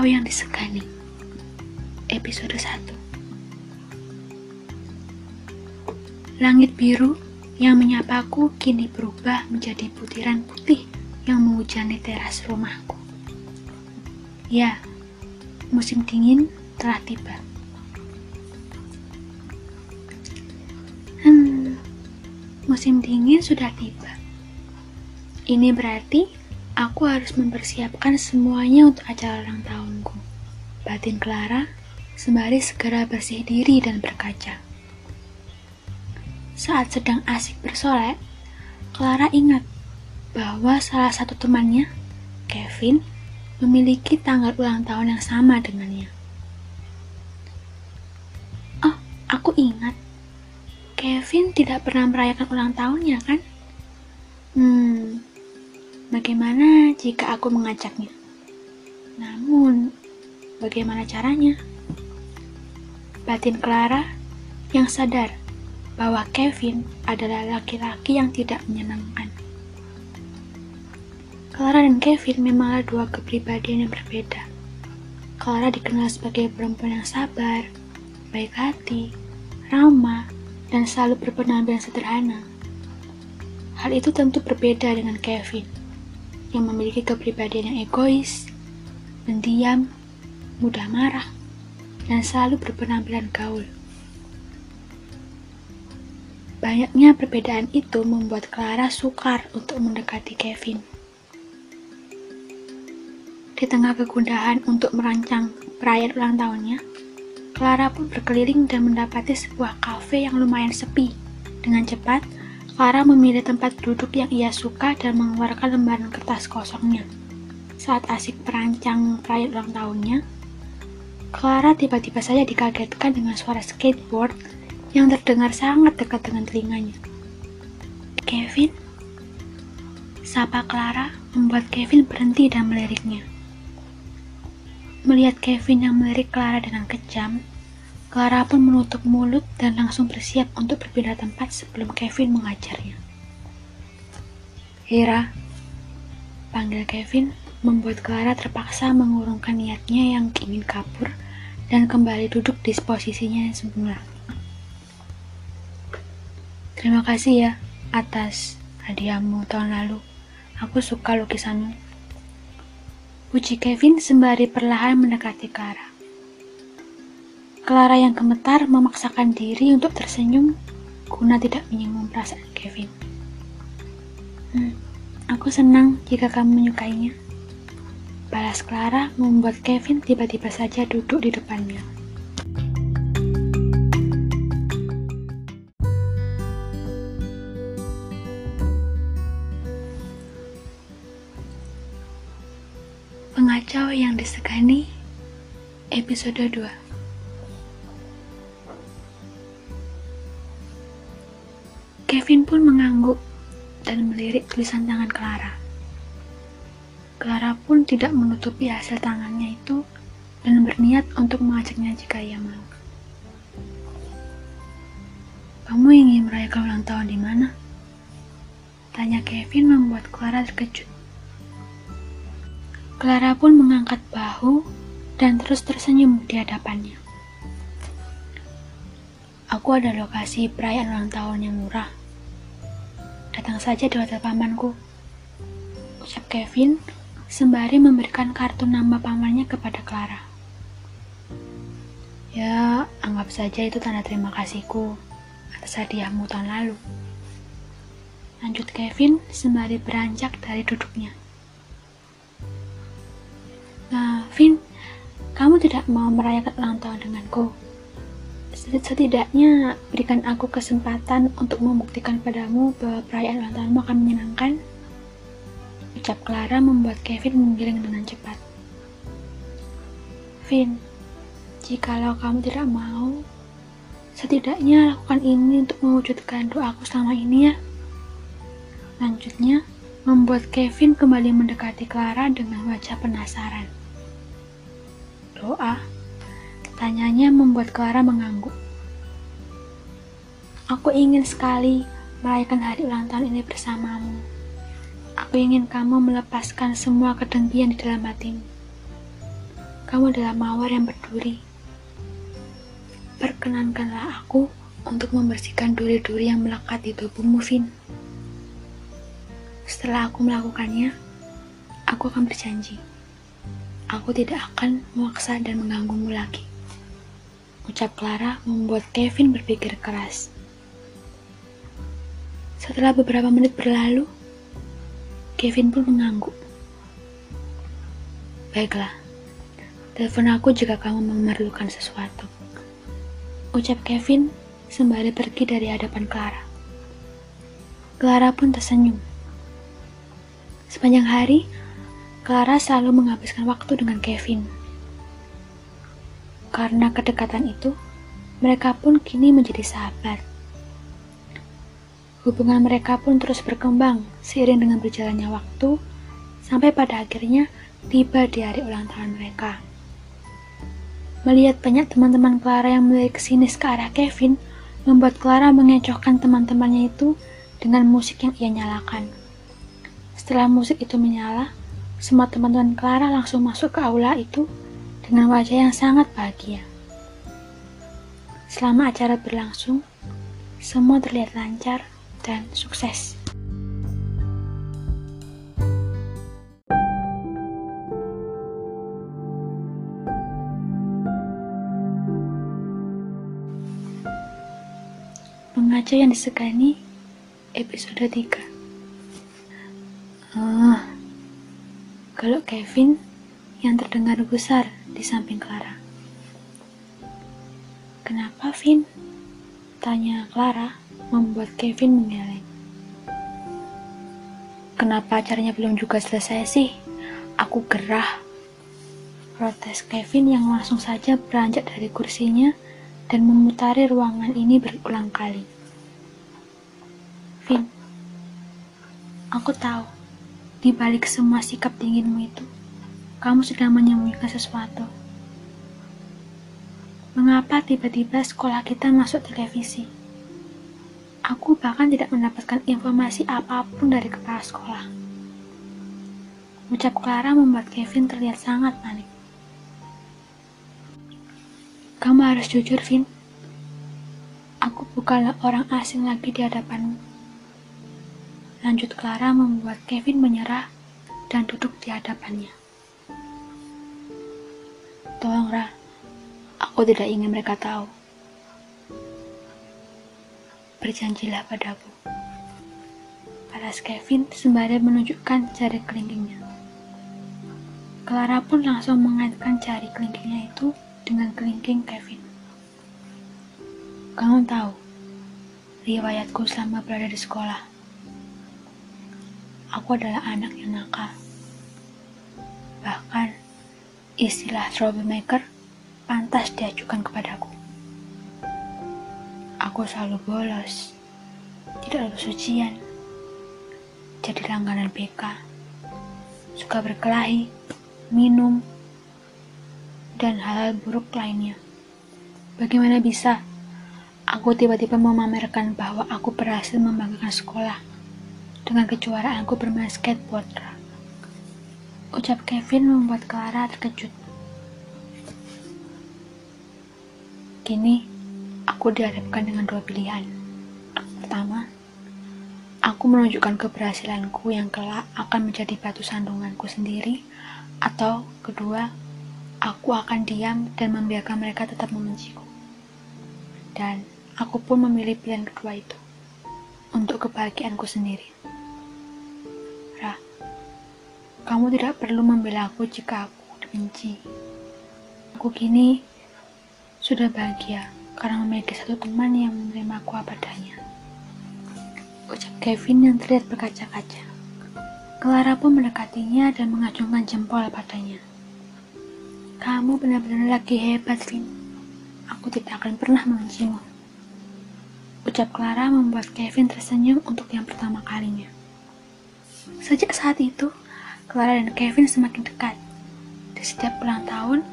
Pengacau yang disegani Episode 1 Langit biru yang menyapaku kini berubah menjadi butiran putih yang menghujani teras rumahku. Ya, musim dingin telah tiba. Hmm, musim dingin sudah tiba. Ini berarti Aku harus mempersiapkan semuanya untuk acara ulang tahunku. Batin Clara sembari segera bersih diri dan berkaca. Saat sedang asik bersolek, Clara ingat bahwa salah satu temannya, Kevin, memiliki tanggal ulang tahun yang sama dengannya. Oh, aku ingat. Kevin tidak pernah merayakan ulang tahunnya, kan? Hmm, Bagaimana jika aku mengajaknya? Namun, bagaimana caranya? Batin Clara yang sadar bahwa Kevin adalah laki-laki yang tidak menyenangkan. Clara dan Kevin memanglah dua kepribadian yang berbeda. Clara dikenal sebagai perempuan yang sabar, baik hati, ramah, dan selalu berpenampilan sederhana. Hal itu tentu berbeda dengan Kevin yang memiliki kepribadian yang egois, pendiam, mudah marah, dan selalu berpenampilan gaul. Banyaknya perbedaan itu membuat Clara sukar untuk mendekati Kevin. Di tengah kegundahan untuk merancang perayaan ulang tahunnya, Clara pun berkeliling dan mendapati sebuah kafe yang lumayan sepi. Dengan cepat, Clara memilih tempat duduk yang ia suka dan mengeluarkan lembaran kertas kosongnya. Saat asik perancang perayaan ulang tahunnya, Clara tiba-tiba saja dikagetkan dengan suara skateboard yang terdengar sangat dekat dengan telinganya. Kevin? Sapa Clara membuat Kevin berhenti dan meliriknya. Melihat Kevin yang melirik Clara dengan kejam, Clara pun menutup mulut dan langsung bersiap untuk berpindah tempat sebelum Kevin mengajarnya. Hera, panggil Kevin, membuat Clara terpaksa mengurungkan niatnya yang ingin kabur dan kembali duduk di posisinya yang semula. Terima kasih ya atas hadiahmu tahun lalu. Aku suka lukisanmu. Puji Kevin sembari perlahan mendekati Clara. Clara yang gemetar memaksakan diri untuk tersenyum guna tidak menyinggung perasaan Kevin. Hmm, aku senang jika kamu menyukainya. Balas Clara membuat Kevin tiba-tiba saja duduk di depannya. Pengacau yang disegani episode 2 dan melirik tulisan tangan Clara. Clara pun tidak menutupi hasil tangannya itu dan berniat untuk mengajaknya jika ia mau. Kamu ingin merayakan ulang tahun di mana? Tanya Kevin membuat Clara terkejut. Clara pun mengangkat bahu dan terus tersenyum di hadapannya. Aku ada lokasi perayaan ulang tahun yang murah Datang saja di hotel pamanku. Ucap Kevin sembari memberikan kartu nama pamannya kepada Clara. Ya, anggap saja itu tanda terima kasihku atas hadiahmu tahun lalu. Lanjut Kevin sembari beranjak dari duduknya. Nah, Vin, kamu tidak mau merayakan ulang tahun denganku? Setidaknya berikan aku kesempatan untuk membuktikan padamu bahwa perayaan ulang tahunmu akan menyenangkan. Ucap Clara membuat Kevin menggiring dengan cepat. Vin, jikalau kamu tidak mau, setidaknya lakukan ini untuk mewujudkan doaku selama ini ya. Lanjutnya, membuat Kevin kembali mendekati Clara dengan wajah penasaran. Doa? Tanyanya membuat Clara mengangguk. Aku ingin sekali merayakan hari ulang tahun ini bersamamu. Aku ingin kamu melepaskan semua kedengkian di dalam hatimu. Kamu adalah mawar yang berduri. Perkenankanlah aku untuk membersihkan duri-duri yang melekat di tubuhmu, Vin. Setelah aku melakukannya, aku akan berjanji. Aku tidak akan memaksa dan mengganggumu lagi. Ucap Clara membuat Kevin berpikir keras. Setelah beberapa menit berlalu, Kevin pun mengangguk. Baiklah, telepon aku jika kamu memerlukan sesuatu. Ucap Kevin sembari pergi dari hadapan Clara. Clara pun tersenyum. Sepanjang hari, Clara selalu menghabiskan waktu dengan Kevin. Karena kedekatan itu, mereka pun kini menjadi sahabat. Hubungan mereka pun terus berkembang seiring dengan berjalannya waktu, sampai pada akhirnya tiba di hari ulang tahun mereka. Melihat banyak teman-teman Clara yang mulai kesinis ke arah Kevin, membuat Clara mengecohkan teman-temannya itu dengan musik yang ia nyalakan. Setelah musik itu menyala, semua teman-teman Clara langsung masuk ke aula itu dengan wajah yang sangat bahagia. Selama acara berlangsung, semua terlihat lancar dan sukses. Mengaca yang disegani episode 3 Ah, kalau Kevin yang terdengar besar di samping Clara. Kenapa, Vin? Tanya Clara, membuat Kevin mengeleng. Kenapa acaranya belum juga selesai sih? Aku gerah. Protes Kevin yang langsung saja beranjak dari kursinya dan memutari ruangan ini berulang kali. Vin, aku tahu di balik semua sikap dinginmu itu, kamu sedang menyembunyikan sesuatu. Mengapa tiba-tiba sekolah kita masuk televisi? Aku bahkan tidak mendapatkan informasi apa pun dari kepala sekolah. Ucap Clara membuat Kevin terlihat sangat panik. Kamu harus jujur, Vin. Aku bukanlah orang asing lagi di hadapanmu. Lanjut Clara membuat Kevin menyerah dan duduk di hadapannya. Tolong Ra, aku tidak ingin mereka tahu. Berjanjilah padaku. Balas Kevin sembari menunjukkan jari kelingkingnya. Clara pun langsung mengaitkan jari kelingkingnya itu dengan kelingking Kevin. Kamu tahu, riwayatku selama berada di sekolah aku adalah anak yang nakal. Bahkan, istilah troublemaker pantas diajukan kepadaku. Aku selalu bolos, tidak lulus ujian, jadi langganan BK, suka berkelahi, minum, dan hal-hal buruk lainnya. Bagaimana bisa aku tiba-tiba memamerkan bahwa aku berhasil membanggakan sekolah dengan kejuaraanku bermain skateboard. Ucap Kevin membuat Clara terkejut. Kini, aku dihadapkan dengan dua pilihan. Pertama, aku menunjukkan keberhasilanku yang kelak akan menjadi batu sandunganku sendiri, atau kedua, aku akan diam dan membiarkan mereka tetap membenciku. Dan aku pun memilih pilihan kedua itu untuk kebahagiaanku sendiri. Kamu tidak perlu membela aku jika aku dibenci. Aku kini sudah bahagia karena memiliki satu teman yang menerima aku apa. Ucap Kevin yang terlihat berkaca-kaca. Clara pun mendekatinya dan mengacungkan jempol padanya. Kamu benar-benar lagi hebat, Vin. Aku tidak akan pernah membencimu. Ucap Clara membuat Kevin tersenyum untuk yang pertama kalinya. Sejak saat itu, Clara dan Kevin semakin dekat. Di setiap ulang tahun,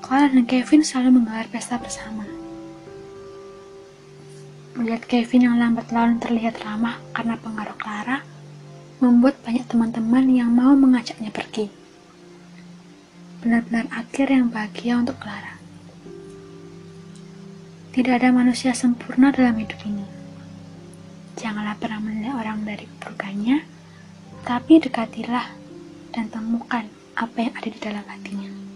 Clara dan Kevin selalu menggelar pesta bersama. Melihat Kevin yang lambat laun terlihat ramah karena pengaruh Clara, membuat banyak teman-teman yang mau mengajaknya pergi. benar-benar akhir yang bahagia untuk Clara. Tidak ada manusia sempurna dalam hidup ini. Janganlah pernah menilai orang dari keburukannya, tapi dekatilah dan temukan apa yang ada di dalam hatinya.